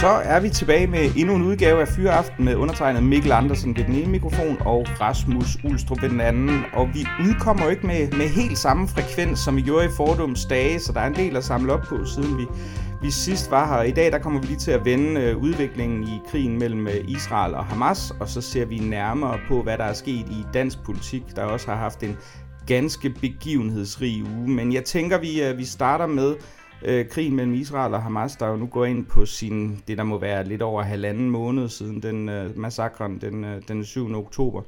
Så er vi tilbage med endnu en udgave af Fyreaften med undertegnet Mikkel Andersen ved den ene mikrofon og Rasmus Ulstrup ved den anden. Og vi udkommer jo ikke med, med helt samme frekvens, som vi gjorde i fordums dage, så der er en del at samle op på, siden vi, vi sidst var her. I dag der kommer vi lige til at vende øh, udviklingen i krigen mellem øh, Israel og Hamas, og så ser vi nærmere på, hvad der er sket i dansk politik, der også har haft en ganske begivenhedsrig uge. Men jeg tænker, vi, øh, vi starter med øh, krigen mellem Israel og Hamas, der jo nu går ind på sin, det der må være lidt over halvanden måned siden den øh, massakren den, øh, den 7. oktober.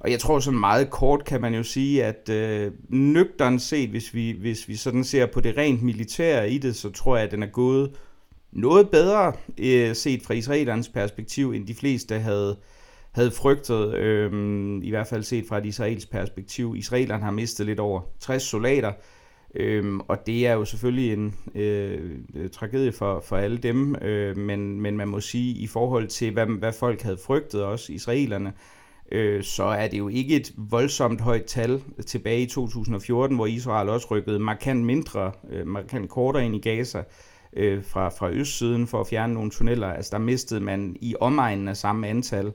Og jeg tror sådan meget kort kan man jo sige, at øh, nøgteren set, hvis vi, hvis vi sådan ser på det rent militære i det, så tror jeg, at den er gået noget bedre øh, set fra israelernes perspektiv, end de fleste havde, havde frygtet, øh, i hvert fald set fra et israelsk perspektiv. Israelerne har mistet lidt over 60 soldater, Øhm, og det er jo selvfølgelig en øh, øh, tragedie for, for alle dem, øh, men, men man må sige, i forhold til, hvad, hvad folk havde frygtet, også israelerne, øh, så er det jo ikke et voldsomt højt tal tilbage i 2014, hvor Israel også rykkede markant mindre, øh, markant kortere ind i Gaza øh, fra, fra østsiden for at fjerne nogle tunneller. Altså der mistede man i omegnen af samme antal,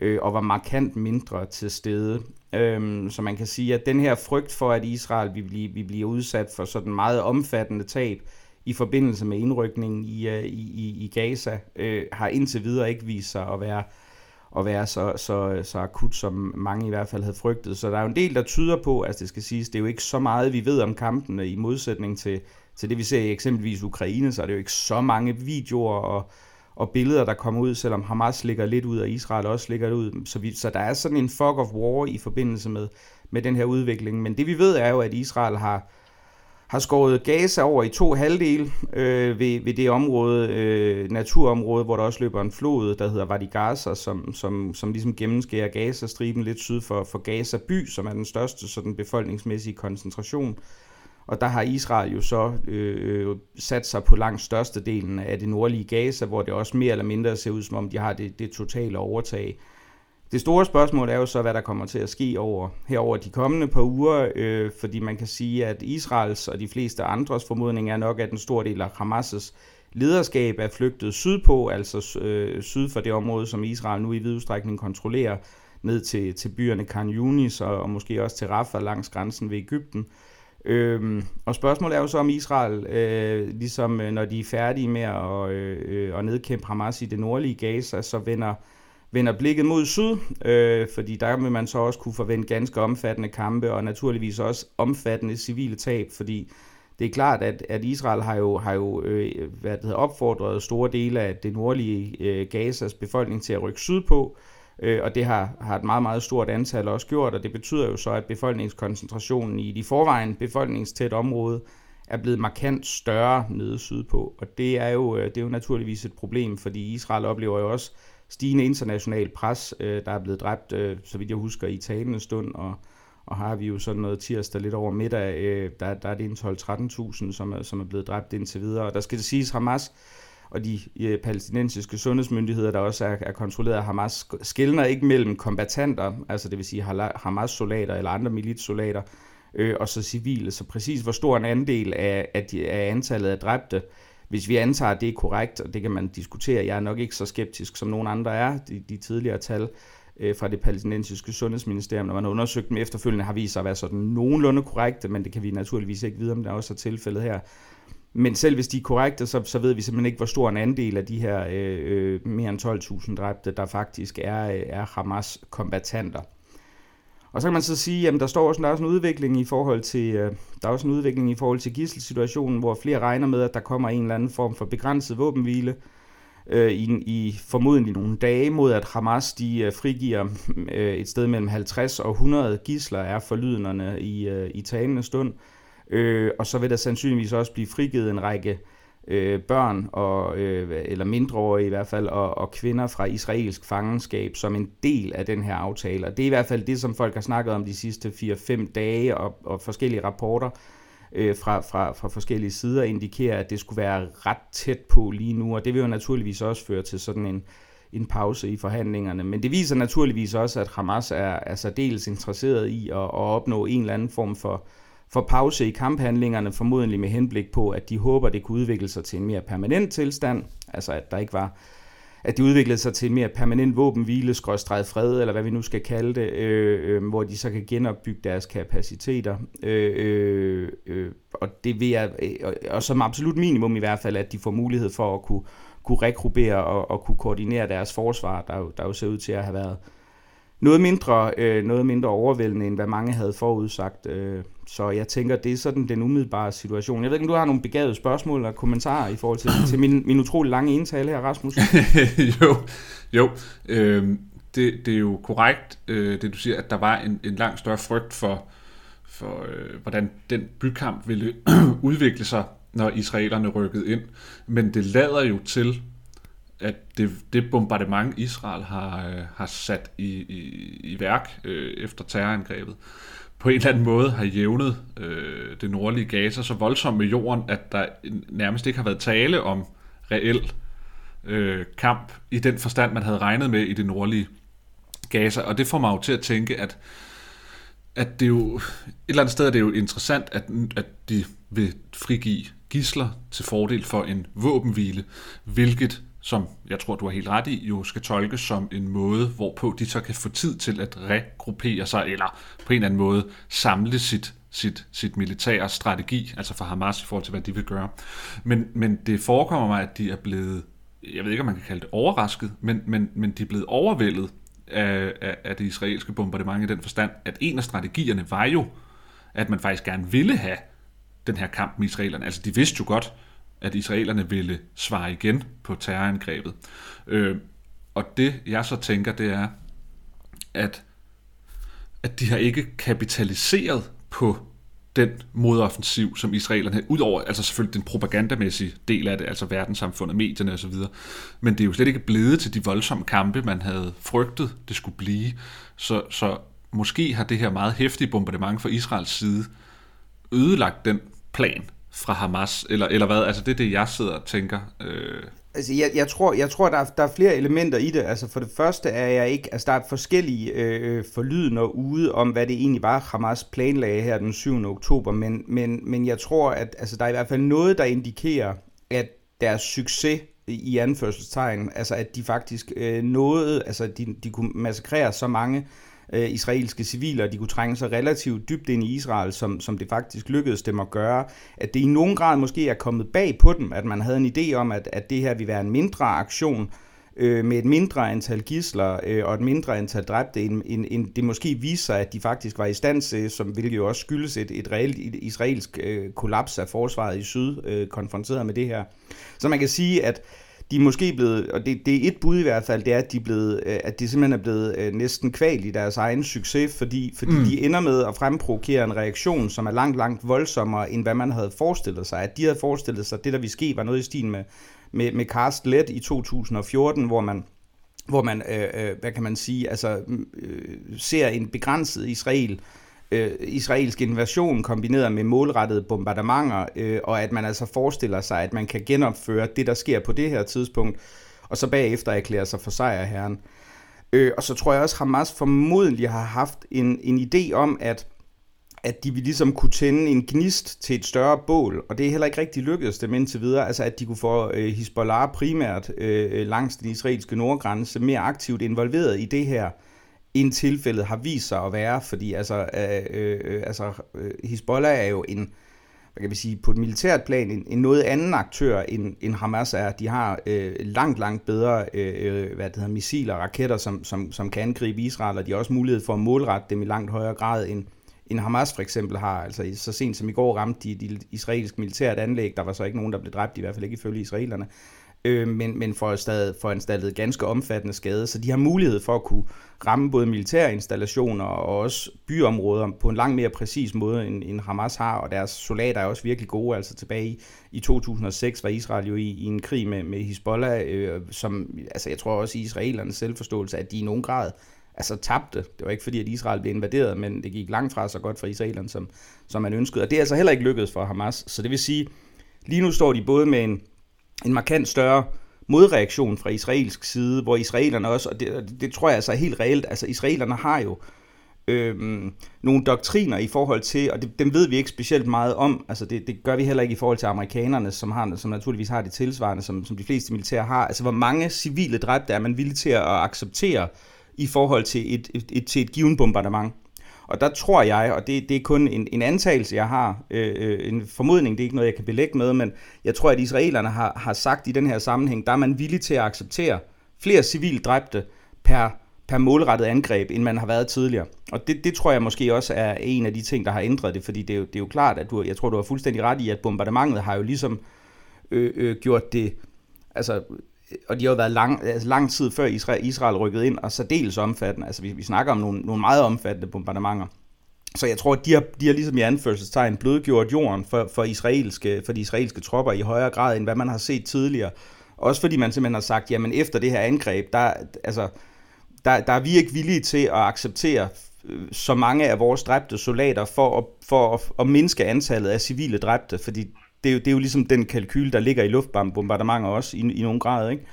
øh, og var markant mindre til stede. Øhm, så man kan sige, at den her frygt for, at Israel vil blive, vil blive udsat for sådan meget omfattende tab i forbindelse med indrykningen i, uh, i, i Gaza, øh, har indtil videre ikke vist sig at være, at være så, så, så akut, som mange i hvert fald havde frygtet. Så der er jo en del, der tyder på, at altså det skal siges, det er jo ikke så meget, vi ved om kampene i modsætning til, til det, vi ser i eksempelvis Ukraine, så er det jo ikke så mange videoer og, og billeder, der kommer ud, selvom Hamas ligger lidt ud, og Israel også ligger ud. Så, vi, så der er sådan en fog of war i forbindelse med, med den her udvikling. Men det vi ved er jo, at Israel har, har skåret Gaza over i to halvdele øh, ved, ved det område, øh, naturområde, hvor der også løber en flod, der hedder Wadi Gaza, som, som, som ligesom gennemskærer Gaza-striben lidt syd for, for Gaza by, som er den største sådan befolkningsmæssige koncentration. Og der har Israel jo så øh, sat sig på langt størstedelen af det nordlige Gaza, hvor det også mere eller mindre ser ud som om, de har det, det totale overtag. Det store spørgsmål er jo så, hvad der kommer til at ske over, herover de kommende par uger, øh, fordi man kan sige, at Israels og de fleste andres formodning er nok, at en stor del af Hamas' lederskab er flygtet sydpå, altså øh, syd for det område, som Israel nu i vid udstrækning kontrollerer, ned til, til byerne Khan Yunis og, og måske også til Rafah langs grænsen ved Ægypten. Øhm, og spørgsmålet er jo så om Israel, øh, ligesom øh, når de er færdige med at, øh, øh, at nedkæmpe Hamas i det nordlige Gaza, så vender, vender blikket mod syd, øh, fordi der vil man så også kunne forvente ganske omfattende kampe, og naturligvis også omfattende civile tab, fordi det er klart, at, at Israel har jo, har jo øh, hvad det hedder, opfordret store dele af det nordlige øh, Gazas befolkning til at rykke sydpå, Øh, Øh, og det har, har et meget, meget stort antal også gjort, og det betyder jo så, at befolkningskoncentrationen i de forvejen befolkningstæt område er blevet markant større nede sydpå. Og det er, jo, øh, det er jo naturligvis et problem, fordi Israel oplever jo også stigende international pres. Øh, der er blevet dræbt, øh, så vidt jeg husker, i talende stund, og, og har vi jo sådan noget tirsdag lidt over middag, øh, der, der er det en 12-13.000, som er, som er blevet dræbt indtil videre. Og der skal det siges, Hamas og de øh, palæstinensiske sundhedsmyndigheder, der også er, er kontrolleret af Hamas, skældner ikke mellem kombatanter, altså det vil sige Hamas-soldater eller andre militssoldater, øh, og så civile. Så præcis hvor stor en andel af, af, de, af antallet af dræbte, hvis vi antager, at det er korrekt, og det kan man diskutere, jeg er nok ikke så skeptisk som nogen andre er, de, de tidligere tal øh, fra det palæstinensiske sundhedsministerium, når man har undersøgt dem efterfølgende, har vist sig at være sådan nogenlunde korrekte, men det kan vi naturligvis ikke vide, om det også er tilfældet her. Men selv hvis de er korrekte, så, så ved vi simpelthen ikke, hvor stor en andel af de her øh, øh mere end 12.000 dræbte, der faktisk er, øh, er Hamas-kombatanter. Og så kan man så sige, at der står også, der er også en udvikling i forhold til, øh, der er også en udvikling i forhold til gisselsituationen, hvor flere regner med, at der kommer en eller anden form for begrænset våbenhvile øh, i, i formodentlig nogle dage mod, at Hamas de øh, frigiver øh, et sted mellem 50 og 100 gisler er forlydenderne i, øh, i talende stund. Øh, Øh, og så vil der sandsynligvis også blive frigivet en række øh, børn, og, øh, eller mindreårige i hvert fald, og, og kvinder fra israelsk fangenskab som en del af den her aftale. Og det er i hvert fald det, som folk har snakket om de sidste 4-5 dage, og, og forskellige rapporter øh, fra, fra, fra forskellige sider indikerer, at det skulle være ret tæt på lige nu, og det vil jo naturligvis også føre til sådan en, en pause i forhandlingerne. Men det viser naturligvis også, at Hamas er, er særdeles interesseret i at, at opnå en eller anden form for, for pause i kamphandlingerne, formodentlig med henblik på, at de håber, det kunne udvikle sig til en mere permanent tilstand, altså at der ikke var at det udviklede sig til en mere permanent våbenhvile, skrådstrædet fred, eller hvad vi nu skal kalde det, øh, øh, hvor de så kan genopbygge deres kapaciteter. Øh, øh, øh og det vil jeg, øh, og, og som absolut minimum i hvert fald, at de får mulighed for at kunne, kunne rekrubere og, og kunne koordinere deres forsvar, der jo, der jo ser ud til at have været noget mindre, øh, noget mindre overvældende, end hvad mange havde forudsagt. Øh, så jeg tænker, det er sådan den umiddelbare situation. Jeg ved ikke, om du har nogle begavede spørgsmål eller kommentarer i forhold til, til min, min utrolig lange indtale her, Rasmus? jo, jo. Øh, det, det er jo korrekt, øh, det du siger, at der var en, en langt større frygt for, for øh, hvordan den bykamp ville udvikle sig, når israelerne rykkede ind. Men det lader jo til, at det, det bombardement, Israel har, øh, har sat i, i, i værk øh, efter terrorangrebet, på en eller anden måde har jævnet øh, det nordlige Gaza så voldsomt med jorden, at der nærmest ikke har været tale om reel øh, kamp i den forstand, man havde regnet med i det nordlige Gaza. Og det får mig jo til at tænke, at, at det jo, et eller andet sted er det jo interessant, at, at de vil frigive gisler til fordel for en våbenhvile, hvilket som jeg tror, du har helt ret i, jo skal tolkes som en måde, hvorpå de så kan få tid til at regruppere sig, eller på en eller anden måde samle sit, sit, sit militære strategi, altså for Hamas i forhold til, hvad de vil gøre. Men, men det forekommer mig, at de er blevet, jeg ved ikke, om man kan kalde det overrasket, men, men, men de er blevet overvældet af, af, af det israelske bombardement i den forstand, at en af strategierne var jo, at man faktisk gerne ville have den her kamp med israelerne. Altså de vidste jo godt, at israelerne ville svare igen på terrorangrebet. Øh, og det jeg så tænker, det er, at, at de har ikke kapitaliseret på den modoffensiv, som israelerne, udover altså selvfølgelig den propagandamæssige del af det, altså verdenssamfundet, medierne osv., men det er jo slet ikke blevet til de voldsomme kampe, man havde frygtet, det skulle blive. Så, så måske har det her meget hæftige bombardement fra Israels side ødelagt den plan, fra Hamas, eller, eller hvad? Altså det er det, jeg sidder og tænker. Øh. Altså, jeg, jeg tror, jeg tror der, er, der er flere elementer i det. Altså, for det første er jeg ikke... Altså, der er forskellige øh, forlydende ude om, hvad det egentlig var, Hamas planlagde her den 7. oktober, men, men, men jeg tror, at altså, der er i hvert fald noget, der indikerer, at deres succes i anførselstegn, altså at de faktisk øh, nåede, altså de, de kunne massakrere så mange øh, israelske civile, og de kunne trænge sig relativt dybt ind i Israel, som, som det faktisk lykkedes dem at gøre, at det i nogen grad måske er kommet bag på dem, at man havde en idé om, at, at det her ville være en mindre aktion, øh, med et mindre antal gisler øh, og et mindre antal dræbte, end, end, end det måske viser sig, at de faktisk var i stand til, som hvilket jo også skyldes et, et reelt israelsk øh, kollaps af forsvaret i syd, øh, konfronteret med det her. Så man kan sige, at de er måske blevet, og det, det er et bud i hvert fald, det er, at de, er blevet, øh, at de simpelthen er blevet øh, næsten kvalt i deres egen succes, fordi, fordi mm. de ender med at fremprovokere en reaktion, som er langt, langt voldsommere, end hvad man havde forestillet sig. At de havde forestillet sig, at det, der ville ske, var noget i stil med, med, med Karst Let i 2014, hvor man hvor man, øh, øh, hvad kan man sige, altså øh, ser en begrænset Israel øh, Øh, israelsk invasion kombineret med målrettede bombardementer, øh, og at man altså forestiller sig, at man kan genopføre det, der sker på det her tidspunkt, og så bagefter erklære sig for sejrherren. Øh, og så tror jeg også, at Hamas formodentlig har haft en, en idé om, at at de ville ligesom kunne tænde en gnist til et større bål, og det er heller ikke rigtig lykkedes dem indtil videre, altså at de kunne få øh, Hezbollah primært øh, langs den israelske nordgrænse mere aktivt involveret i det her, end tilfældet har vist sig at være, fordi altså, øh, øh, altså øh, Hezbollah er jo en, hvad kan vi sige, på et militært plan en, en noget anden aktør end, end Hamas er. De har øh, langt, langt bedre øh, øh, hvad det hedder, missiler og raketter, som, som, som kan angribe Israel, og de har også mulighed for at målrette dem i langt højere grad end, end Hamas for eksempel har. Altså så sent som i går ramte de, de israelske militært anlæg, der var så ikke nogen, der blev dræbt, i hvert fald ikke ifølge israelerne øh, men, men for, stadig foranstaltet ganske omfattende skade. Så de har mulighed for at kunne ramme både militære installationer og også byområder på en langt mere præcis måde, end, end Hamas har, og deres soldater er også virkelig gode. Altså tilbage i, i 2006 var Israel jo i, i en krig med, med Hezbollah, øh, som altså jeg tror også israelernes selvforståelse, at de i nogen grad altså tabte. Det var ikke fordi, at Israel blev invaderet, men det gik langt fra så godt for israelerne, som, som man ønskede. Og det er altså heller ikke lykkedes for Hamas. Så det vil sige, lige nu står de både med en, en markant større modreaktion fra israelsk side, hvor israelerne også, og det, det, tror jeg altså er helt reelt, altså israelerne har jo øh, nogle doktriner i forhold til, og det, dem ved vi ikke specielt meget om, altså det, det gør vi heller ikke i forhold til amerikanerne, som, har, som naturligvis har det tilsvarende, som, som de fleste militære har, altså hvor mange civile dræbte er man villig til at acceptere i forhold til et, et, et, til et given bombardement. Og der tror jeg, og det, det er kun en, en antagelse, jeg har, øh, øh, en formodning, det er ikke noget, jeg kan belægge med, men jeg tror, at israelerne har, har sagt i den her sammenhæng, der er man villig til at acceptere flere civile dræbte per, per målrettet angreb, end man har været tidligere. Og det, det tror jeg måske også er en af de ting, der har ændret det, fordi det er jo, det er jo klart, at du, jeg tror, du har fuldstændig ret i, at bombardementet har jo ligesom øh, øh, gjort det, altså og de har jo været lang, altså lang tid før Israel, Israel rykkede ind, og dels omfattende. Altså vi, vi snakker om nogle, nogle meget omfattende bombardementer. Så jeg tror, at de har, de har ligesom i anførselstegn blødgjort jorden for, for, israelske, for de israelske tropper i højere grad, end hvad man har set tidligere. Også fordi man simpelthen har sagt, jamen efter det her angreb, der, altså, der, der er vi ikke villige til at acceptere øh, så mange af vores dræbte soldater for at, for at, at mindske antallet af civile dræbte, fordi det, er jo, det er jo ligesom den kalkyl, der ligger i luftbombardementer også i, i nogen grad, ikke?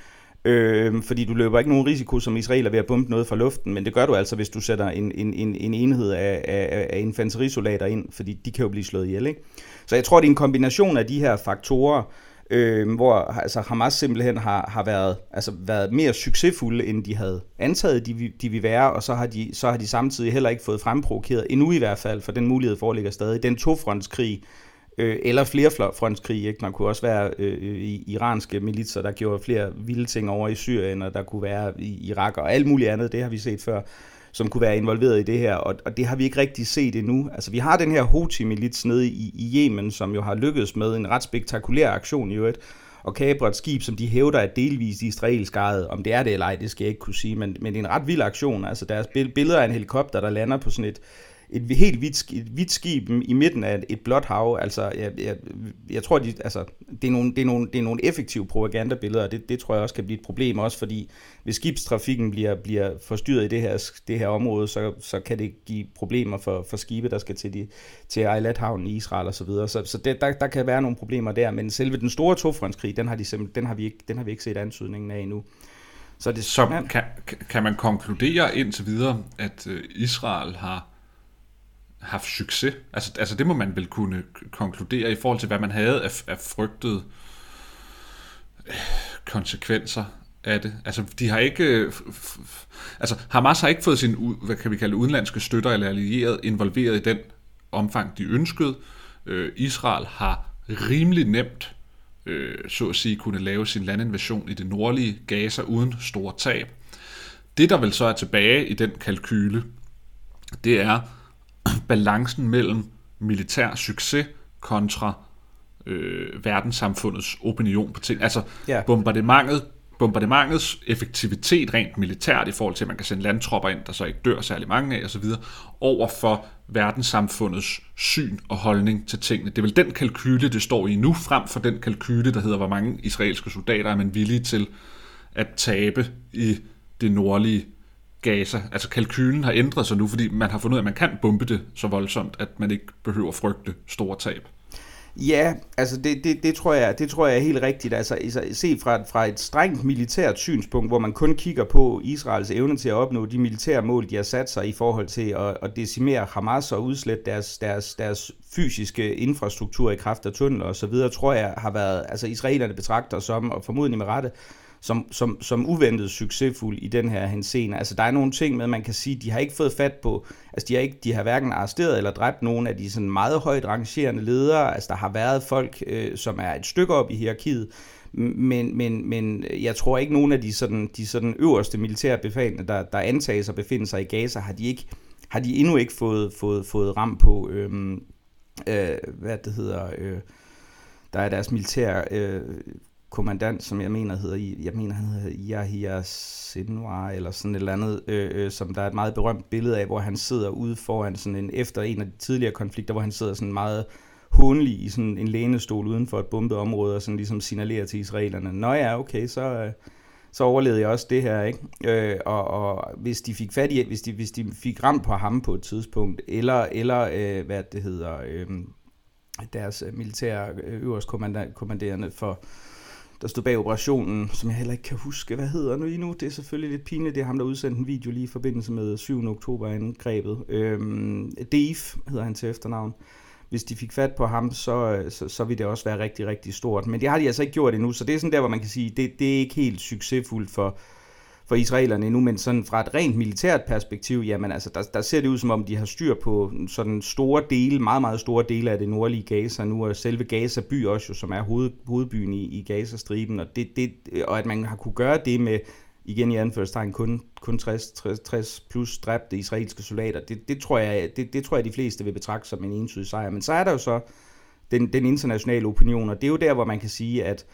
Øh, fordi du løber ikke nogen risiko som israeler ved at bombe noget fra luften, men det gør du altså, hvis du sætter en, en, en, en enhed af, af, af infanterisoldater ind, fordi de kan jo blive slået ihjel. Ikke? Så jeg tror, det er en kombination af de her faktorer, øh, hvor altså, Hamas simpelthen har, har været, altså, været mere succesfulde, end de havde antaget, de, de ville være, og så har, de, så har de samtidig heller ikke fået fremprovokeret, endnu i hvert fald, for den mulighed foreligger stadig, den tofrontskrig, øh, eller flere frontskrig. Ikke? Der kunne også være øh, øh iranske militser, der gjorde flere vilde ting over i Syrien, og der kunne være i Irak og alt muligt andet, det har vi set før, som kunne være involveret i det her, og, og det har vi ikke rigtig set endnu. Altså vi har den her Houthi-milits nede i, i Yemen, som jo har lykkedes med en ret spektakulær aktion i øvrigt, og kabre et skib, som de hævder er delvist israelsk ejet. Om det er det eller ej, det skal jeg ikke kunne sige, men, men det er en ret vild aktion. Altså deres billeder af en helikopter, der lander på sådan et, et helt hvidt, et hvidt skib i midten af et blåt hav. Altså, jeg, jeg, jeg tror, de, altså, det, er nogle, det, er nogle, det er nogle effektive propagandabilleder, og det, det tror jeg også kan blive et problem, også fordi hvis skibstrafikken bliver, bliver forstyrret i det her, det her område, så, så kan det give problemer for, for skibe, der skal til, de, til Eilat-havnen i Israel osv. Så, videre. så, så det, der, der kan være nogle problemer der, men selve den store tofrontskrig, den har, de den har, vi, ikke, den har vi ikke set ansøgningen af endnu. Så, det, så kan, kan man konkludere indtil videre, at øh, Israel har haft succes. Altså, altså det må man vel kunne konkludere i forhold til, hvad man havde af, af frygtede øh, konsekvenser af det. Altså, de har ikke... Øh, altså, Hamas har ikke fået sin, hvad kan vi kalde, udenlandske støtter eller allierede involveret i den omfang, de ønskede. Øh, Israel har rimelig nemt, øh, så at sige, kunne lave sin landinvasion i det nordlige Gaza uden store tab. Det, der vel så er tilbage i den kalkyle, det er, balancen mellem militær succes kontra øh, verdenssamfundets opinion på ting. Altså ja. bombardementet, bombardementets effektivitet rent militært i forhold til, at man kan sende landtropper ind, der så ikke dør særlig mange af osv., over for verdenssamfundets syn og holdning til tingene. Det er vel den kalkyle, det står i nu, frem for den kalkyle, der hedder, hvor mange israelske soldater er man villige til at tabe i det nordlige Gaza. Altså kalkylen har ændret sig nu, fordi man har fundet ud af, at man kan bombe det så voldsomt, at man ikke behøver at frygte store tab. Ja, altså det, det, det, tror jeg, det tror jeg er helt rigtigt. Altså se fra, fra et strengt militært synspunkt, hvor man kun kigger på Israels evne til at opnå de militære mål, de har sat sig i forhold til at, at decimere Hamas og udslætte deres, deres, deres fysiske infrastruktur i kraft af tunneler og så videre, tror jeg har været, altså israelerne betragter som, og formodentlig med rette, som, som, som uventet succesfuld i den her henseende. Altså der er nogle ting med, man kan sige, de har ikke fået fat på, altså de har, ikke, de har hverken arresteret eller dræbt nogen af de sådan meget højt rangerende ledere. Altså der har været folk, øh, som er et stykke op i hierarkiet, men, men, men jeg tror ikke nogen af de sådan, de sådan øverste militære befalende, der, der antages at befinde sig i Gaza, har de ikke har de endnu ikke fået, fået, fået ram på, øh, øh, hvad det hedder, øh, der er deres militære øh, kommandant, som jeg mener hedder, jeg mener han hedder Yahya Sinwar, eller sådan et eller andet, øh, øh, som der er et meget berømt billede af, hvor han sidder ude foran sådan en, efter en af de tidligere konflikter, hvor han sidder sådan meget hånlig i sådan en lænestol uden for et bombet område, og sådan ligesom signalerer til israelerne, nå ja, okay, så, øh, så overlevede jeg også det her, ikke? Øh, og, og hvis de fik fat i, hvis de, hvis de fik ramt på ham på et tidspunkt, eller, eller øh, hvad det hedder, øh, deres militære øverstkommanderende for, der stod bag operationen, som jeg heller ikke kan huske, hvad hedder nu nu. Det er selvfølgelig lidt pinligt, det er ham, der udsendte en video lige i forbindelse med 7. oktober angrebet. Øhm, Dave hedder han til efternavn. Hvis de fik fat på ham, så, så, så ville det også være rigtig, rigtig stort. Men det har de altså ikke gjort endnu, så det er sådan der, hvor man kan sige, det, det er ikke helt succesfuldt for, for israelerne endnu, men sådan fra et rent militært perspektiv, jamen altså, der, der ser det ud som om, de har styr på sådan store dele, meget, meget store dele af det nordlige Gaza nu, og selve Gaza by også jo, som er hoved, hovedbyen i, i Gazastriben, og, det, det, og at man har kunne gøre det med, igen i anførselstegn, kun, kun 60, 60, 60 plus dræbte israelske soldater, det, det, tror jeg, det, det tror jeg, de fleste vil betragte som en entydig sejr. Men så er der jo så den, den internationale opinion, og det er jo der, hvor man kan sige, at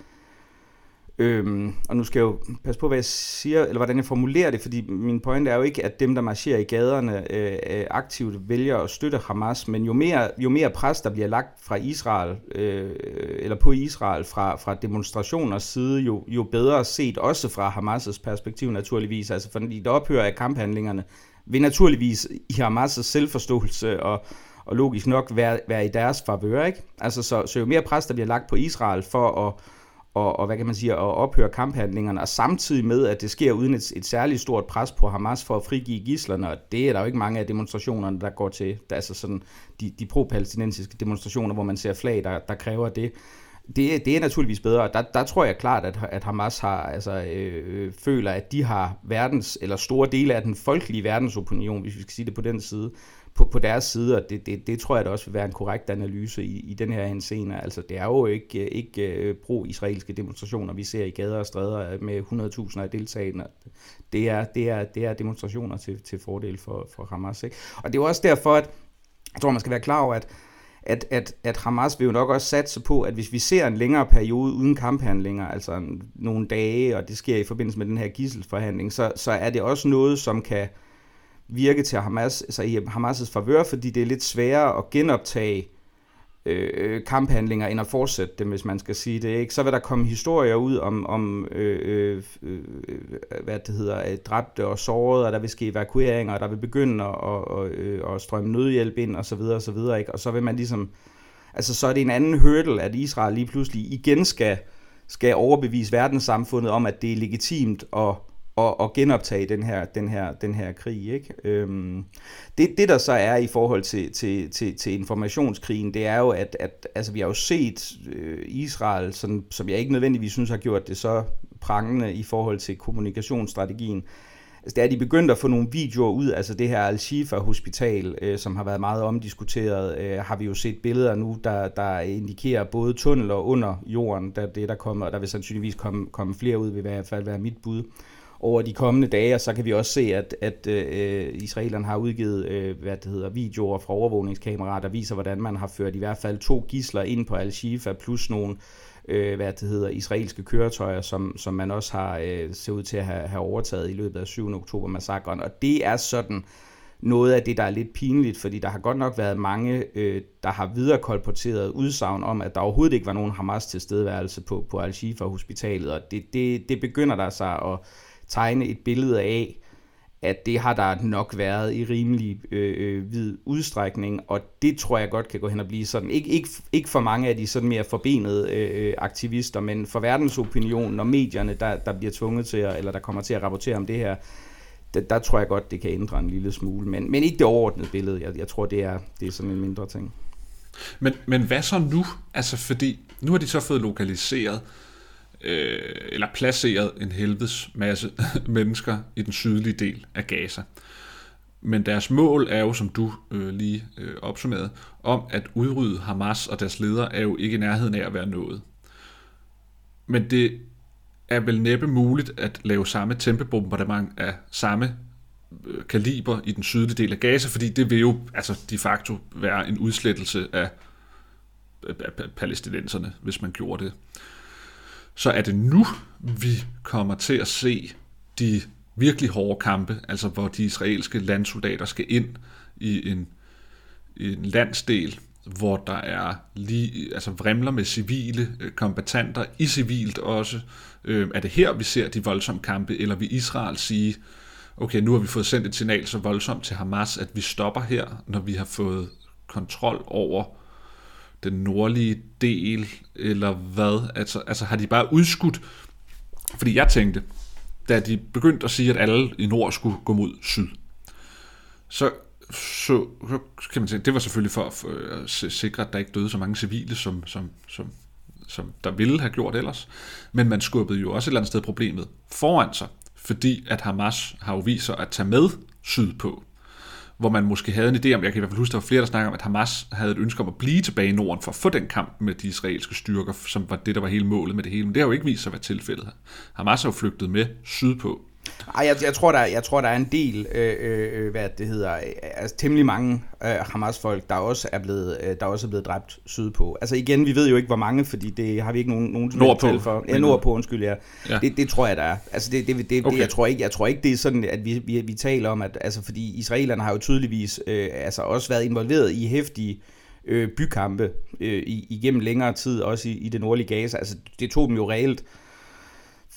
Øhm, og nu skal jeg jo passe på, hvad jeg siger, eller hvordan jeg formulerer det, fordi min pointe er jo ikke, at dem, der marcherer i gaderne, øh, øh, aktivt vælger at støtte Hamas, men jo mere, jo mere pres, der bliver lagt fra Israel, øh, eller på Israel fra, fra demonstrationers side, jo, jo bedre set, også fra Hamas' perspektiv naturligvis, altså fordi der ophører af kamphandlingerne, vil naturligvis i Hamas' selvforståelse og, og logisk nok være, være i deres favør, ikke? Altså, så, så jo mere pres, der bliver lagt på Israel for at og, og hvad kan man sige, at ophøre kamphandlingerne, og samtidig med, at det sker uden et, et særligt stort pres på Hamas for at frigive gislerne, og det er der jo ikke mange af demonstrationerne, der går til, der, altså sådan de, de pro-palæstinensiske demonstrationer, hvor man ser flag, der, der kræver det. Det, det er naturligvis bedre. Der, der tror jeg klart, at, at Hamas har, altså, øh, øh, føler, at de har verdens, eller store dele af den folkelige verdensopinion, hvis vi skal sige det på den side, på, på deres side, og det, det, det tror jeg da også vil være en korrekt analyse i, i den her henseende. Altså, det er jo ikke, ikke øh, pro-israelske demonstrationer, vi ser i gader og stræder med 100.000 af deltagende. Det er, det er, det er demonstrationer til, til fordel for, for Hamas. Ikke? Og det er jo også derfor, at jeg tror, man skal være klar over, at at, at, at Hamas vil jo nok også satse på, at hvis vi ser en længere periode uden kamphandlinger, altså nogle dage, og det sker i forbindelse med den her gisselsforhandling, så, så er det også noget, som kan, virke til Hamas, altså i Hamas' favør, fordi det er lidt sværere at genoptage øh, kamphandlinger, end at fortsætte dem, hvis man skal sige det. Ikke? Så vil der komme historier ud om, om øh, øh, øh, øh hvad det hedder, øh, dræbte og sårede, og der vil ske evakueringer, og der vil begynde at, at, at, øh, at strømme nødhjælp ind, og så videre, og så videre. Ikke? Og så vil man ligesom, altså så er det en anden hurdle, at Israel lige pludselig igen skal, skal overbevise verdenssamfundet om, at det er legitimt at og, og genoptage den her, den her, den her krig. Ikke? Øhm, det, det, der så er i forhold til, til, til, til informationskrigen, det er jo, at, at altså, vi har jo set øh, Israel, sådan, som jeg ikke nødvendigvis synes har gjort det så prangende i forhold til kommunikationsstrategien, Altså, det er de begyndt at få nogle videoer ud, altså det her Al-Shifa Hospital, øh, som har været meget omdiskuteret, øh, har vi jo set billeder nu, der, der indikerer både tunneler under jorden, der det der kommer, og der vil sandsynligvis komme, komme flere ud, vil i hvert fald være mit bud over de kommende dage, og så kan vi også se, at, at øh, israelerne har udgivet øh, hvad det hedder, videoer fra overvågningskameraer, der viser, hvordan man har ført i hvert fald to gisler ind på Al-Shifa, plus nogle øh, hvad det hedder, israelske køretøjer, som, som man også har øh, ser ud til at have, have overtaget i løbet af 7. oktober massakren. Og det er sådan noget af det, der er lidt pinligt, fordi der har godt nok været mange, øh, der har viderekolporteret udsagn om, at der overhovedet ikke var nogen Hamas tilstedeværelse på, på Al-Shifa hospitalet, og det, det, det begynder der sig at tegne et billede af, at det har der nok været i rimelig øh, øh, vid udstrækning, og det tror jeg godt kan gå hen og blive sådan. Ikke, ikke, ikke for mange af de sådan mere forbenede øh, øh, aktivister, men for verdensopinionen og medierne, der, der bliver tvunget til, at, eller der kommer til at rapportere om det her, der, der tror jeg godt, det kan ændre en lille smule, men, men ikke det overordnede billede. Jeg, jeg tror, det er, det er sådan en mindre ting. Men, men hvad så nu? Altså, fordi nu har de så fået lokaliseret øh, Øh, eller placeret en helvedes masse mennesker i den sydlige del af Gaza. Men deres mål er jo, som du øh, lige øh, opsummerede, om at udrydde Hamas og deres ledere er jo ikke i nærheden af at være nået. Men det er vel næppe muligt at lave samme tempebombardement af samme øh, kaliber i den sydlige del af Gaza, fordi det vil jo altså de facto være en udslettelse af, af palæstinenserne, hvis man gjorde det så er det nu, vi kommer til at se de virkelig hårde kampe, altså hvor de israelske landsoldater skal ind i en, i en landsdel, hvor der er lige, altså vrimler med civile øh, kombatanter, i civilt også. Øh, er det her, vi ser de voldsomme kampe, eller vil Israel sige, okay, nu har vi fået sendt et signal så voldsomt til Hamas, at vi stopper her, når vi har fået kontrol over den nordlige del, eller hvad? Altså, altså har de bare udskudt? Fordi jeg tænkte, da de begyndte at sige, at alle i nord skulle gå mod syd, så, så, så kan man sige, det var selvfølgelig for at øh, sikre, at der ikke døde så mange civile, som, som, som, som der ville have gjort ellers. Men man skubbede jo også et eller andet sted problemet foran sig, fordi at Hamas har jo vist sig at tage med sydpå hvor man måske havde en idé om, jeg kan i hvert fald huske, der var flere, der snakker om, at Hamas havde et ønske om at blive tilbage i Norden for at få den kamp med de israelske styrker, som var det, der var hele målet med det hele. Men det har jo ikke vist sig at være tilfældet. Hamas har jo flygtet med sydpå. Ej, jeg, jeg, tror, der, jeg tror, der er en del, øh, øh, øh hvad det hedder, øh, altså temmelig mange øh, Hamas-folk, der også er blevet, øh, der også er blevet dræbt sydpå. Altså igen, vi ved jo ikke, hvor mange, fordi det har vi ikke nogen, nogen nordpå. for. Ja, nordpå, undskyld, ja. ja. Det, det, tror jeg, der er. Altså det, det, det, okay. det, jeg, tror ikke, jeg tror ikke, det er sådan, at vi, vi, vi taler om, at, altså fordi israelerne har jo tydeligvis øh, altså også været involveret i hæftige øh, bykampe øh, igennem længere tid, også i, i det nordlige Gaza. Altså det tog dem jo reelt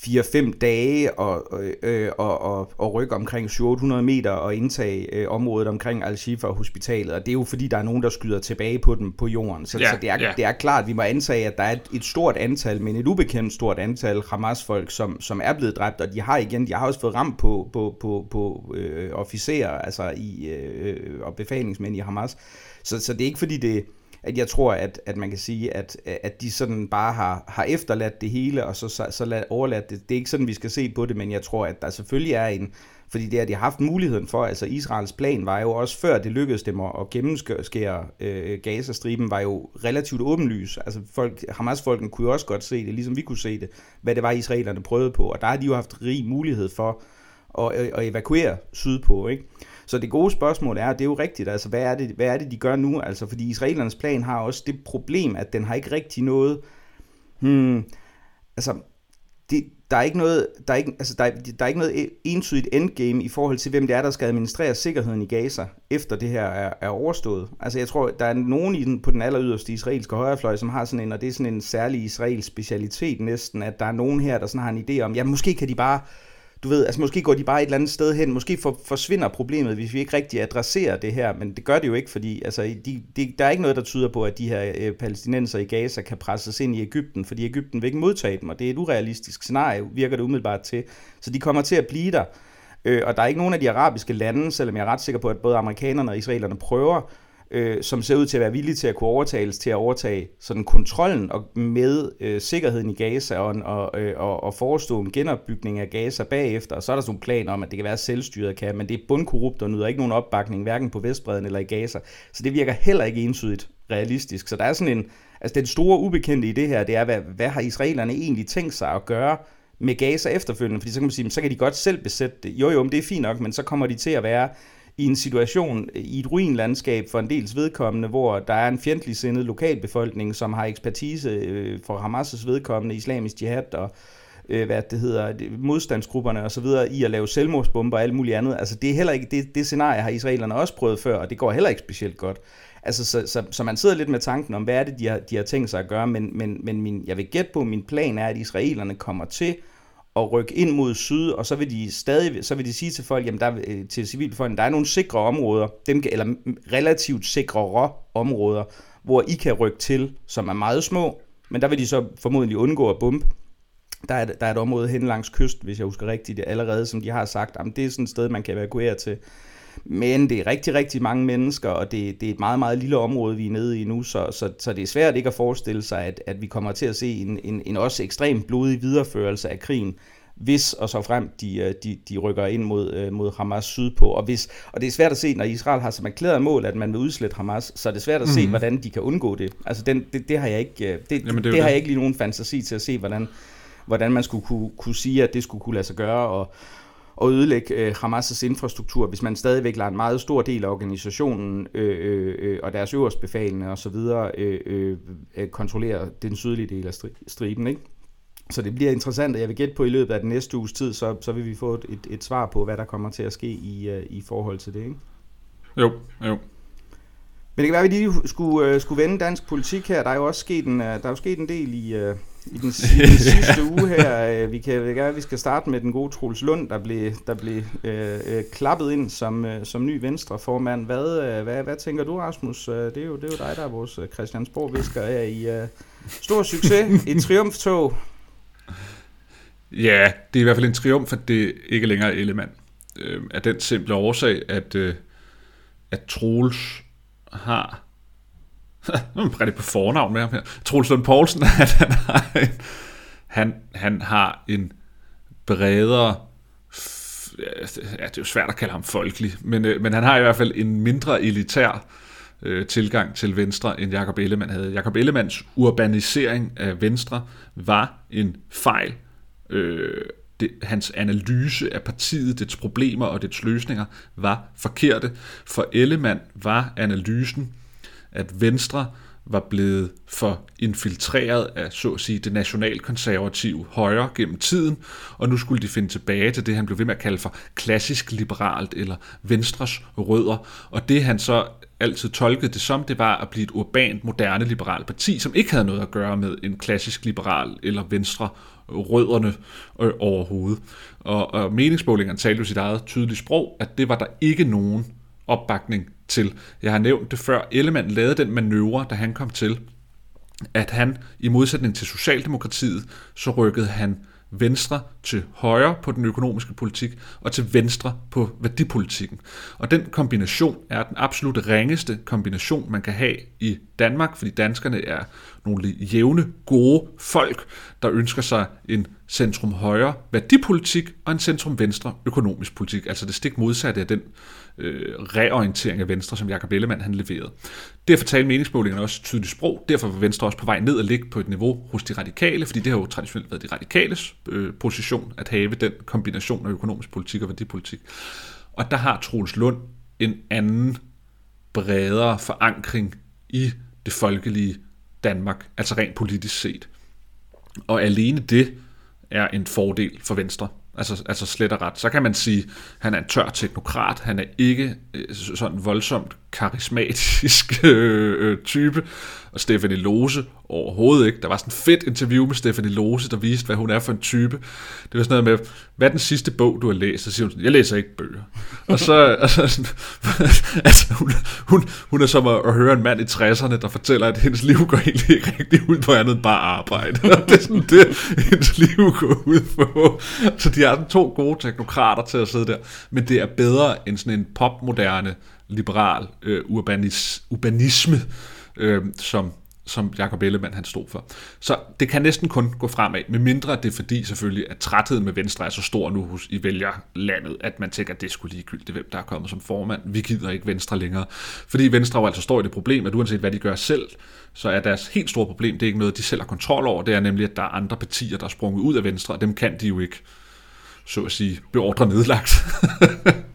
4-5 dage og, øh, og, og, og rykke omkring 700 meter og indtage øh, området omkring Al-Shifa Hospitalet. Og det er jo fordi, der er nogen, der skyder tilbage på dem på jorden. Så, ja, så det, er, ja. det er klart, at vi må antage, at der er et, et stort antal, men et ubekendt stort antal Hamas-folk, som, som er blevet dræbt. Og de har igen, de har også fået ramt på, på, på, på øh, officerer altså i, øh, og befalingsmænd i Hamas. Så, så det er ikke fordi, det at jeg tror, at, at man kan sige, at, at de sådan bare har, har efterladt det hele, og så, så, så lad, overladt det. Det er ikke sådan, vi skal se på det, men jeg tror, at der selvfølgelig er en, fordi det har de haft muligheden for, altså Israels plan var jo også før det lykkedes dem at gennemskære øh, Gazastriben, var jo relativt åbenlys. Altså folk, Hamas-folken kunne jo også godt se det, ligesom vi kunne se det, hvad det var, israelerne prøvede på, og der har de jo haft rig mulighed for at, øh, at evakuere sydpå, ikke? Så det gode spørgsmål er, det er jo rigtigt, altså hvad er det, hvad er det de gør nu? Altså fordi israelernes plan har også det problem, at den har ikke rigtig noget, hmm, altså det, der er ikke noget, der er ikke, altså der er, der er ikke noget entydigt endgame i forhold til, hvem det er, der skal administrere sikkerheden i Gaza, efter det her er, er overstået. Altså jeg tror, der er nogen i den, på den aller yderste israelske højrefløj, som har sådan en, og det er sådan en særlig israelsk specialitet næsten, at der er nogen her, der sådan har en idé om, ja, måske kan de bare du ved, altså måske går de bare et eller andet sted hen, måske for, forsvinder problemet, hvis vi ikke rigtig adresserer det her, men det gør det jo ikke, fordi altså, de, de, der er ikke noget, der tyder på, at de her øh, palæstinenser i Gaza kan presses ind i Ægypten, fordi Ægypten vil ikke modtage dem, og det er et urealistisk scenarie, virker det umiddelbart til. Så de kommer til at blive der. Øh, og der er ikke nogen af de arabiske lande, selvom jeg er ret sikker på, at både amerikanerne og israelerne prøver, øh, som ser ud til at være villige til at kunne overtales til at overtage sådan kontrollen og med øh, sikkerheden i Gaza og, og, øh, og, og forestå en genopbygning af Gaza bagefter. Og så er der sådan nogle planer om, at det kan være selvstyret kan, men det er bundkorrupt og nyder ikke nogen opbakning, hverken på Vestbreden eller i Gaza. Så det virker heller ikke entydigt realistisk. Så der er sådan en, altså den store ubekendte i det her, det er, hvad, hvad har israelerne egentlig tænkt sig at gøre med Gaza efterfølgende? Fordi så kan man sige, så kan de godt selv besætte det. Jo jo, men det er fint nok, men så kommer de til at være i en situation øh, i et ruinlandskab for en dels vedkommende, hvor der er en fjendtlig sindet lokalbefolkning, som har ekspertise øh, for Hamas' vedkommende, islamisk jihad og øh, hvad det hedder, modstandsgrupperne og så videre, i at lave selvmordsbomber og alt muligt andet. Altså det er heller ikke, det, det scenarie har israelerne også prøvet før, og det går heller ikke specielt godt. Altså, så, så, så man sidder lidt med tanken om, hvad er det, de har, de har tænkt sig at gøre, men, men, men min, jeg vil gætte på, at min plan er, at israelerne kommer til at rykke ind mod syd, og så vil de stadig, så vil de sige til folk, jamen der, øh, til civilbefolkningen, der er nogle sikre områder, dem, eller relativt sikre områder, hvor I kan rykke til, som er meget små, men der vil de så formodentlig undgå at bombe. Der er, der er et område hen langs kysten, hvis jeg husker rigtigt, allerede, som de har sagt, jamen det er sådan et sted, man kan evakuere til. Men det er rigtig, rigtig mange mennesker, og det, det er et meget, meget lille område, vi er nede i nu, så, så, så det er svært ikke at forestille sig, at, at vi kommer til at se en, en, en også ekstremt blodig videreførelse af krigen, hvis og så frem de, øh, de, de rykker ind mod, øh, mod Hamas sydpå. Og, hvis, og det er svært at se, når Israel har som erklæret mål, at man vil udslette Hamas, så er det svært at se, mhm. hvordan de kan undgå det. Altså den, det, det har jeg ikke, øh, det, Jamen, det, det har jeg ikke lige nogen fantasi til at se, hvordan, hvordan man skulle kunne, kunne sige, at det skulle kunne lade sig gøre. Og, at ødelægge øh, Hamas' infrastruktur, hvis man stadigvæk lader en meget stor del af organisationen øh, øh, øh og deres øverstbefalende osv. Øh, øh, øh, kontrollere den sydlige del af striben. Ikke? Så det bliver interessant, og jeg vil gætte på i løbet af den næste uges tid, så, så vil vi få et, et, et svar på, hvad der kommer til at ske i, uh, i forhold til det. Ikke? Jo, jo. Men det kan være, at vi lige skulle, uh, skulle vende dansk politik her. Der er jo også sket en, uh, der er jo sket en del i, uh, i den, i den sidste uge her. Uh, vi kan være, at vi skal starte med den gode Troels Lund, der blev, der blev uh, uh, klappet ind som, uh, som ny venstreformand. Hvad, hvad, hvad tænker du, Rasmus? Det, er jo, det er jo dig, der er vores Christiansborg-visker her i uh, stor succes, et triumftog. Ja, det er i hvert fald en triumf, at det ikke længere er Ellemann. Uh, af den simple årsag, at, uh, at Troels har nu er det på fornavn med ham her. Troels Lund Poulsen, at han har en, han, han har en bredere ja, det er jo svært at kalde ham folkelig, men, øh, men han har i hvert fald en mindre elitær øh, tilgang til Venstre, end Jakob Ellemann havde. Jakob Ellemanns urbanisering af Venstre var en fejl. Øh, det, hans analyse af partiet, dets problemer og dets løsninger var forkerte. For Ellemann var analysen, at Venstre var blevet for infiltreret af, så at sige, det nationalkonservative højre gennem tiden, og nu skulle de finde tilbage til det, han blev ved med at kalde for klassisk liberalt, eller Venstres rødder, og det han så altid tolkede det som, det var at blive et urbant, moderne liberalt parti, som ikke havde noget at gøre med en klassisk liberal eller venstre rødderne øh, overhovedet. Og, og meningsmålingerne talte jo sit eget tydelige sprog, at det var der ikke nogen opbakning til. Jeg har nævnt det før. Ellemann lavede den manøvre, da han kom til, at han i modsætning til Socialdemokratiet, så rykkede han venstre til højre på den økonomiske politik, og til venstre på værdipolitikken. Og den kombination er den absolut ringeste kombination, man kan have i Danmark, fordi danskerne er nogle jævne, gode folk, der ønsker sig en centrum-højre værdipolitik og en centrum-venstre økonomisk politik. Altså det stik modsatte af den øh, reorientering af Venstre, som Jakob Ellemann han leverede. Derfor talte meningsmålingerne også tydeligt sprog. Derfor var Venstre også på vej ned og ligge på et niveau hos de radikale, fordi det har jo traditionelt været de radikales øh, position at have den kombination af økonomisk politik og værdipolitik. Og der har Troels Lund en anden bredere forankring i det folkelige Danmark, altså rent politisk set. Og alene det er en fordel for Venstre. Altså, altså slet og ret. Så kan man sige, at han er en tør teknokrat, han er ikke øh, sådan voldsomt karismatisk øh, øh, type, og Stephanie Lose overhovedet ikke. Der var sådan et fedt interview med Stephanie Lose, der viste, hvad hun er for en type. Det var sådan noget med, hvad er den sidste bog, du har læst? Så siger hun sådan, jeg læser ikke bøger. og så, altså, sådan, altså hun, hun, hun er som at, at høre en mand i 60'erne, der fortæller, at hendes liv går egentlig ikke rigtig ud på andet bare arbejde. Og det er sådan det, hendes liv går ud på. Så de er sådan to gode teknokrater til at sidde der. Men det er bedre end sådan en popmoderne, liberal øh, urbanis, urbanisme, øh, som, som Jacob Ellemann han stod for. Så det kan næsten kun gå fremad, med mindre det er fordi selvfølgelig, at trætheden med Venstre er så stor nu hos, i vælgerlandet, at man tænker, at det skulle ligegyldigt, hvem der er kommet som formand. Vi gider ikke Venstre længere. Fordi Venstre jo altså står i det problem, at uanset hvad de gør selv, så er deres helt store problem, det er ikke noget, de selv har kontrol over, det er nemlig, at der er andre partier, der er sprunget ud af Venstre, og dem kan de jo ikke, så at sige, beordre nedlagt.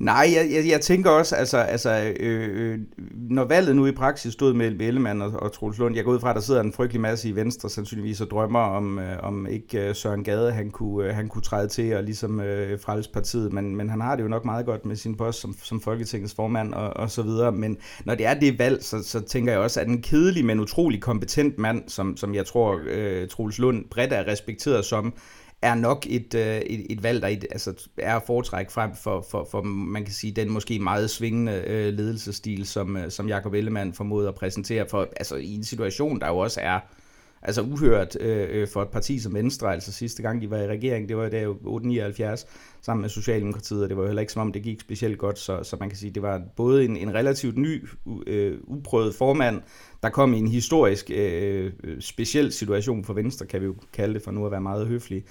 Nej, jeg, jeg, jeg tænker også, altså, altså øh, øh, når valget nu i praksis stod mellem Ellemann og, og Troels Lund, jeg går ud fra, at der sidder en frygtelig masse i Venstre, sandsynligvis og drømmer om, øh, om ikke øh, Søren Gade, han kunne, øh, han kunne træde til og ligesom øh, frelse partiet, men, men han har det jo nok meget godt med sin post som, som Folketingets formand og, og så videre, men når det er det valg, så, så tænker jeg også, at en kedelig, men utrolig kompetent mand, som, som jeg tror øh, Troels Lund bredt er respekteret som, er nok et, øh, et, et valg, der altså, er at foretrække frem for, for, for, man kan sige, den måske meget svingende øh, ledelsesstil, som, øh, som Jacob Ellemann formåede at præsentere for, altså i en situation, der jo også er altså uhørt øh, øh, for et parti som Venstre, altså sidste gang de var i regering, det var der 879 sammen med Socialdemokratiet, og det var jo heller ikke som om det gik specielt godt, så, så man kan sige, det var både en, en relativt ny, øh, uprøvet formand, der kom i en historisk øh, øh, speciel situation for Venstre, kan vi jo kalde det for nu at være meget høflig.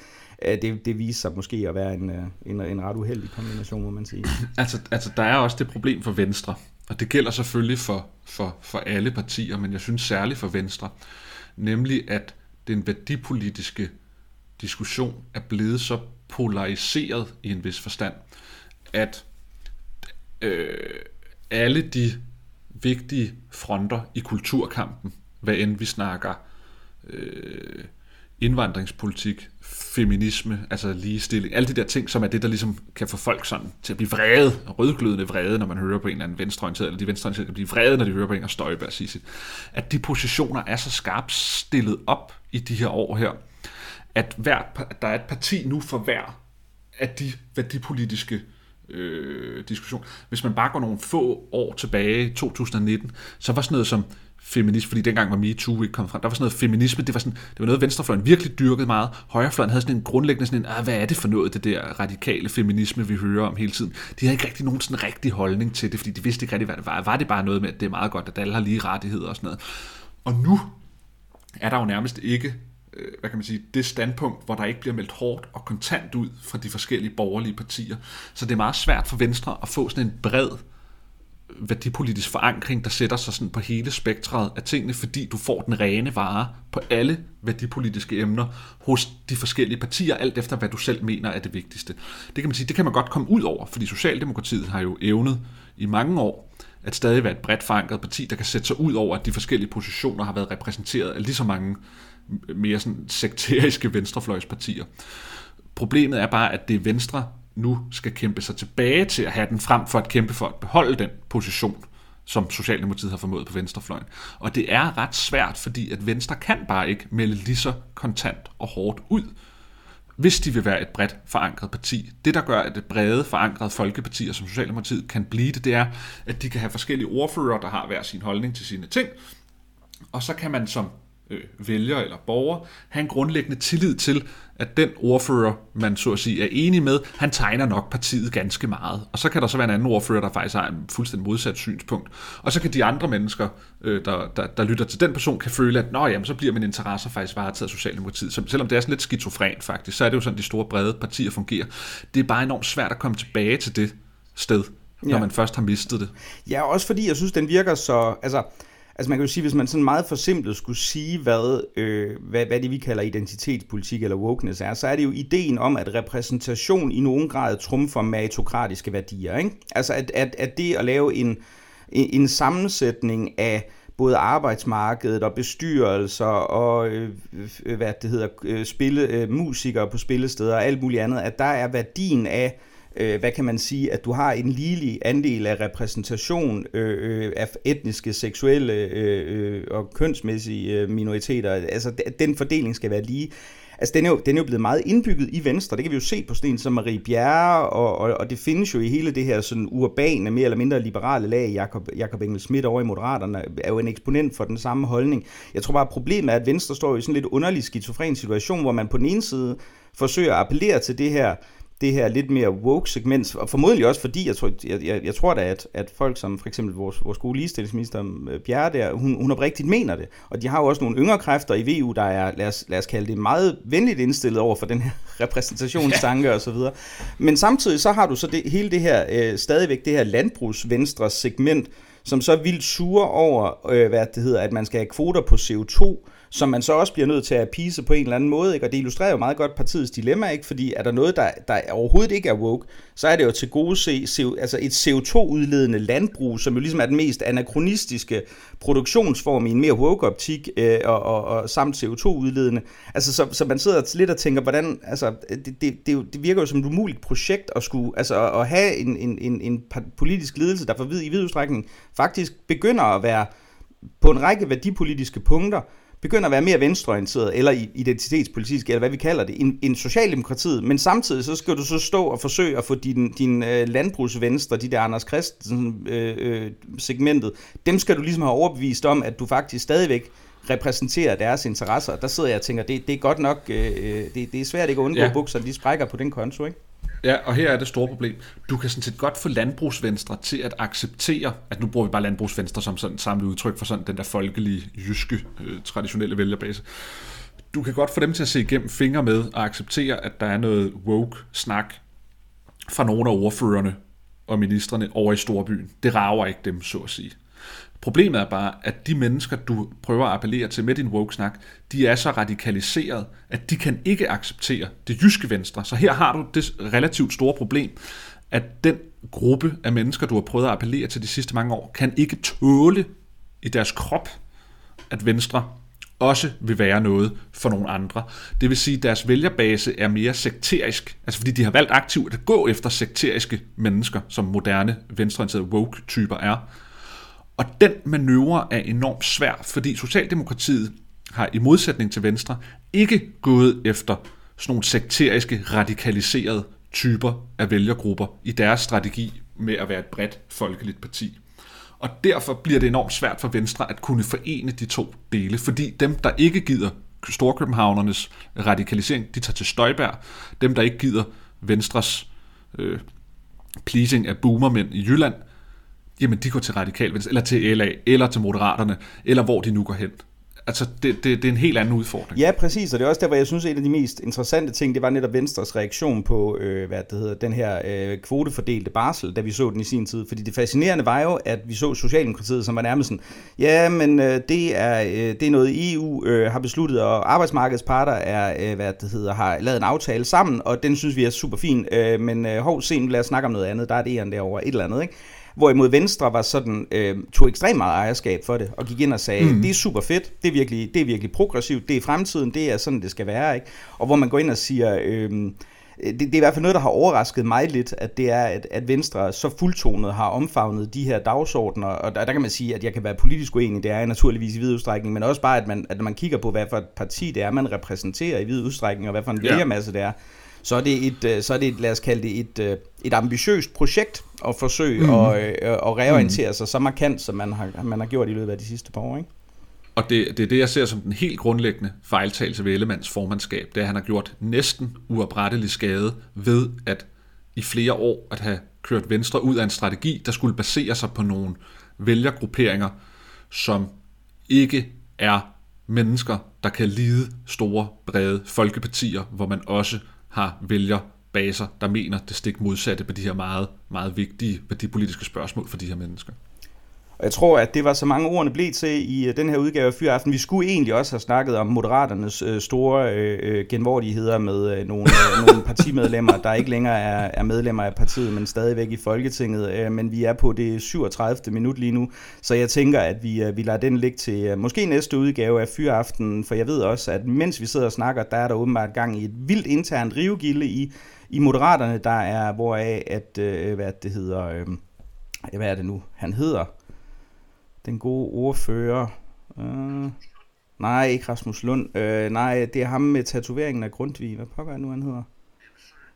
Øh, det, det viser sig måske at være en, en, en ret uheldig kombination, må man sige. altså, altså, der er også det problem for Venstre, og det gælder selvfølgelig for, for, for alle partier, men jeg synes særligt for Venstre, nemlig at den værdipolitiske diskussion er blevet så polariseret i en vis forstand, at øh, alle de vigtige fronter i kulturkampen, hvad end vi snakker øh, indvandringspolitik, feminisme, altså ligestilling, alle de der ting, som er det, der ligesom kan få folk sådan til at blive vrede, rødglødende vrede, når man hører på en eller anden venstreorienteret, eller de venstreorienterede kan blive vrede, når de hører på en og Støjberg sige sit. At de positioner er så skarpt stillet op i de her år her, at, hver, at der er et parti nu for hver af de værdipolitiske øh, diskussion. Hvis man bare går nogle få år tilbage, i 2019, så var sådan noget som feminist, fordi dengang var MeToo ikke kom frem, der var sådan noget feminisme, det var, sådan, det var noget, venstrefløjen virkelig dyrkede meget. Højrefløjen havde sådan en grundlæggende sådan en, ah, hvad er det for noget, det der radikale feminisme, vi hører om hele tiden. De havde ikke rigtig nogen sådan rigtig holdning til det, fordi de vidste ikke rigtig, hvad det var. Var det bare noget med, at det er meget godt, at alle har lige rettigheder og sådan noget. Og nu er der jo nærmest ikke øh, hvad kan man sige, det standpunkt, hvor der ikke bliver meldt hårdt og kontant ud fra de forskellige borgerlige partier. Så det er meget svært for Venstre at få sådan en bred værdipolitisk forankring, der sætter sig sådan på hele spektret af tingene, fordi du får den rene vare på alle værdipolitiske emner hos de forskellige partier, alt efter hvad du selv mener er det vigtigste. Det kan man sige, det kan man godt komme ud over, fordi Socialdemokratiet har jo evnet i mange år at stadig være et bredt forankret parti, der kan sætte sig ud over, at de forskellige positioner har været repræsenteret af lige så mange mere sådan sekteriske venstrefløjspartier. Problemet er bare, at det er Venstre, nu skal kæmpe sig tilbage til at have den, frem for at kæmpe for at beholde den position, som Socialdemokratiet har formået på venstrefløjen. Og det er ret svært, fordi at Venstre kan bare ikke melde lige så kontant og hårdt ud, hvis de vil være et bredt forankret parti. Det, der gør, at det brede forankrede folkepartier som Socialdemokratiet kan blive det, det er, at de kan have forskellige ordfører, der har hver sin holdning til sine ting, og så kan man som øh, vælger eller borger have en grundlæggende tillid til, at den ordfører, man så at sige er enig med, han tegner nok partiet ganske meget. Og så kan der så være en anden ordfører, der faktisk har en fuldstændig modsat synspunkt. Og så kan de andre mennesker, øh, der, der, der lytter til den person, kan føle, at Nå, jamen, så bliver min interesse faktisk varetaget af Socialdemokratiet. Så, selvom det er sådan lidt skizofrent faktisk, så er det jo sådan, de store brede partier fungerer. Det er bare enormt svært at komme tilbage til det sted, når ja. man først har mistet det. Ja, også fordi jeg synes, den virker så... Altså, Altså man kan jo sige, hvis man sådan meget forsimplet skulle sige, hvad, øh, hvad, hvad det vi kalder identitetspolitik eller wokeness er, så er det jo ideen om, at repræsentation i nogen grad trumfer meritokratiske værdier. Ikke? Altså at, at, at det at lave en, en sammensætning af både arbejdsmarkedet og bestyrelser og øh, hvad det hedder, øh, spille, øh, musikere på spillesteder og alt muligt andet, at der er værdien af øh, hvad kan man sige, at du har en ligelig andel af repræsentation øh, øh af etniske, seksuelle øh, øh og kønsmæssige øh, minoriteter. Altså, den fordeling skal være lige. Altså, den er, jo, den er jo blevet meget indbygget i Venstre. Det kan vi jo se på sten som Marie Bjerre, og, og, og det findes jo i hele det her sådan urbane, mere eller mindre liberale lag. Jakob, Jakob Engel Schmidt over i Moderaterne er jo en eksponent for den samme holdning. Jeg tror bare, at problemet er, at Venstre står i sådan en lidt underlig skizofren situation, hvor man på den ene side forsøger at appellere til det her det her lidt mere woke segment, og formodentlig også fordi, jeg tror, jeg, jeg, jeg tror da, at, at folk som for eksempel vores, vores gode ligestillingsminister øh, Bjerre der, hun, hun oprigtigt mener det, og de har jo også nogle yngre kræfter i VU, der er, lad os, lad os kalde det, meget venligt indstillet over for den her repræsentationstanke ja. og så videre. Men samtidig så har du så det, hele det her, øh, stadigvæk det her landbrugsvenstre segment, som så vildt sure over, øh, hvad det hedder, at man skal have kvoter på CO2, som man så også bliver nødt til at pise på en eller anden måde. Ikke? Og det illustrerer jo meget godt partiets dilemma, ikke? fordi er der noget, der, der overhovedet ikke er woke, så er det jo til gode se, altså et CO2-udledende landbrug, som jo ligesom er den mest anachronistiske produktionsform i en mere woke-optik, øh, og, og, og samt CO2-udledende. Altså, så, så man sidder lidt og tænker, hvordan, altså, det, det, det, det virker jo som et umuligt projekt at skulle, altså at have en, en, en, en politisk ledelse, der for vid, i vid udstrækning faktisk begynder at være på en række værdipolitiske punkter, begynder at være mere venstreorienteret, eller identitetspolitisk, eller hvad vi kalder det, end, end Socialdemokratiet. Men samtidig så skal du så stå og forsøge at få din, din øh, landbrugsvenstre, de der Anders Christensen øh, øh, segmentet, dem skal du ligesom have overbevist om, at du faktisk stadigvæk repræsenterer deres interesser. Der sidder jeg og tænker, det, det er godt nok, øh det, det er svært ikke at undgå ja. bukserne, de sprækker på den konto, ikke? Ja, og her er det store problem. Du kan sådan set godt få landbrugsvenstre til at acceptere, at nu bruger vi bare landbrugsvenstre som sådan samlet udtryk for sådan den der folkelige, jyske, øh, traditionelle vælgerbase. Du kan godt få dem til at se igennem fingre med og acceptere, at der er noget woke-snak fra nogle af ordførerne og ministerne over i storbyen. Det rager ikke dem, så at sige. Problemet er bare, at de mennesker, du prøver at appellere til med din woke-snak, de er så radikaliseret, at de kan ikke acceptere det jyske venstre. Så her har du det relativt store problem, at den gruppe af mennesker, du har prøvet at appellere til de sidste mange år, kan ikke tåle i deres krop, at Venstre også vil være noget for nogle andre. Det vil sige, at deres vælgerbase er mere sekterisk, altså fordi de har valgt aktivt at gå efter sekteriske mennesker, som moderne venstreorienterede woke-typer er. Og den manøvre er enormt svær, fordi Socialdemokratiet har i modsætning til Venstre ikke gået efter sådan nogle sekteriske, radikaliserede typer af vælgergrupper i deres strategi med at være et bredt folkeligt parti. Og derfor bliver det enormt svært for Venstre at kunne forene de to dele, fordi dem, der ikke gider Storkøbenhavnernes radikalisering, de tager til Støjberg. Dem, der ikke gider Venstres øh, pleasing af boomermænd i Jylland, jamen de går til Radikal Venstre, eller til LA, eller til Moderaterne, eller hvor de nu går hen altså, det, det, det er en helt anden udfordring. Ja, præcis, og det er også der, hvor jeg synes, at en af de mest interessante ting, det var netop Venstres reaktion på, øh, hvad det hedder, den her øh, kvotefordelte barsel, da vi så den i sin tid. Fordi det fascinerende var jo, at vi så Socialdemokratiet, som var nærmest sådan, ja, men øh, det, er, øh, det er noget, EU øh, har besluttet, og arbejdsmarkedets parter er, øh, hvad det hedder, har lavet en aftale sammen, og den synes vi er super fin, øh, men øh, hov, sen, lad os snakke om noget andet, der er det derovre, et eller andet, ikke? Hvorimod Venstre var sådan, øh, tog ekstremt meget ejerskab for det, og gik ind og sagde, mm. det er super fedt, det er, virkelig, det er virkelig progressivt, det er fremtiden, det er sådan, det skal være. Ikke? Og hvor man går ind og siger, øh, det, det er i hvert fald noget, der har overrasket mig lidt, at det er, at, at Venstre så fuldtonet har omfavnet de her dagsordner, og der, der kan man sige, at jeg kan være politisk uenig, det er jeg naturligvis i vid udstrækning, men også bare, at man, at man kigger på, hvad for et parti det er, man repræsenterer i vid udstrækning, og hvad for en vælgermasse det er, så er det et, øh, så er det et, lad os kalde det et, øh, et ambitiøst projekt at forsøge mm. at, øh, at reorientere mm. sig så markant, som man har, man har gjort i løbet af de sidste par år. Ikke? Og det, det er det, jeg ser som den helt grundlæggende fejltagelse ved Ellemands formandskab, det er, at han har gjort næsten uoprettelig skade ved at i flere år at have kørt Venstre ud af en strategi, der skulle basere sig på nogle vælgergrupperinger, som ikke er mennesker, der kan lide store, brede folkepartier, hvor man også har vælgerbaser, der mener det stik modsatte på de her meget, meget vigtige værdipolitiske spørgsmål for de her mennesker. Og jeg tror, at det var så mange ordene blev til i øh, den her udgave af Fyraften. Vi skulle egentlig også have snakket om Moderaternes øh, store øh, øh genvordigheder med øh, nogle, øh, nogle partimedlemmer, der ikke længere er, er medlemmer af partiet, men stadigvæk i Folketinget. Øh, men vi er på det 37. minut lige nu, så jeg tænker, at vi, øh, vi lader den ligge til øh, måske næste udgave af Fyraften, for jeg ved også, at mens vi sidder og snakker, der er der åbenbart gang i et vildt internt rivegilde i, i Moderaterne, der er, hvoraf at, øh, hvad det hedder, øh, hvad er det nu, han hedder den gode ordfører. Øh, nej, ikke Rasmus Lund. Øh, nej, det er ham med tatoveringen af Grundtvig. Hvad pokker er nu, han hedder?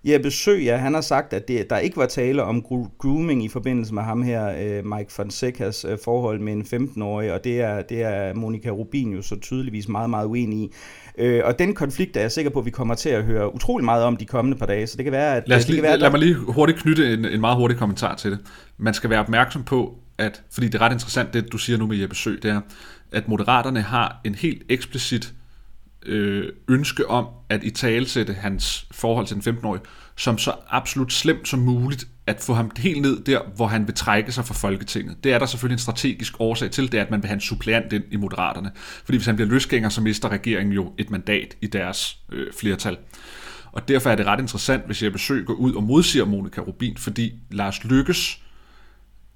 Ja, besøg, ja. Han har sagt, at det, der ikke var tale om grooming i forbindelse med ham her, øh, Mike Fonsecas øh, forhold med en 15-årig, og det er, det er Monika Rubin jo så tydeligvis meget, meget uenig i. Øh, og den konflikt er jeg sikker på, at vi kommer til at høre utrolig meget om de kommende par dage, så det kan være, at... Lad, os lige, det kan være, lad mig lige hurtigt knytte en, en meget hurtig kommentar til det. Man skal være opmærksom på, at, fordi det er ret interessant, det du siger nu med Jeppe Sø, det er, at moderaterne har en helt eksplicit øh, ønske om at i talesætte hans forhold til den 15-årige, som så absolut slemt som muligt, at få ham helt ned der, hvor han vil trække sig fra Folketinget. Det er der selvfølgelig en strategisk årsag til, det er, at man vil have en suppleant ind i Moderaterne. Fordi hvis han bliver løsgænger, så mister regeringen jo et mandat i deres øh, flertal. Og derfor er det ret interessant, hvis jeg besøger går ud og modsiger Monika Rubin, fordi Lars Lykkes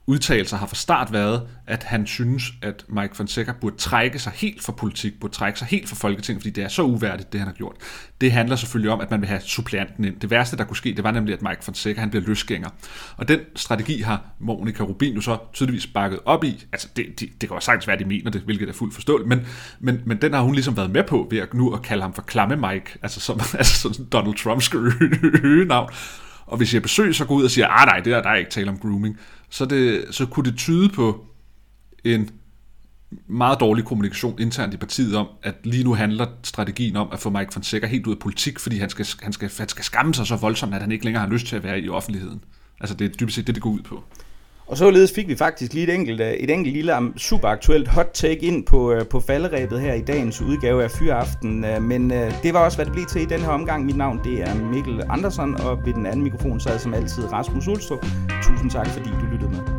udtalelser har fra start været, at han synes, at Mike Fonseca burde trække sig helt fra politik, burde trække sig helt fra Folketinget, fordi det er så uværdigt, det han har gjort. Det handler selvfølgelig om, at man vil have suppleanten ind. Det værste, der kunne ske, det var nemlig, at Mike Fonseca han bliver løsgænger. Og den strategi har Monika Rubin jo så tydeligvis bakket op i. Altså, det, det, det kan jo sagtens være, at de mener det, hvilket er fuldt forståeligt, men, men, men den har hun ligesom været med på ved at nu at kalde ham for Klamme Mike, altså som altså sådan Donald Trumps navn. Og hvis jeg besøger, så går ud og siger, ah nej, det der, der er ikke tale om grooming, så, det, så kunne det tyde på en meget dårlig kommunikation internt i partiet om, at lige nu handler strategien om at få Mike Fonseca helt ud af politik, fordi han skal, han skal, han skal skamme sig så voldsomt, at han ikke længere har lyst til at være i offentligheden. Altså det er dybest set det, det går ud på. Og således fik vi faktisk lige et enkelt, øh, et enkelt lille super aktuelt hot take ind på, øh, på falderæbet her i dagens udgave af Fyraften. Øh, men det var også, hvad det blev til i den her omgang. Mit navn det er Mikkel Andersen, og ved den anden mikrofon sad som altid Rasmus Ulstrup. Tusind tak, fordi du lyttede med.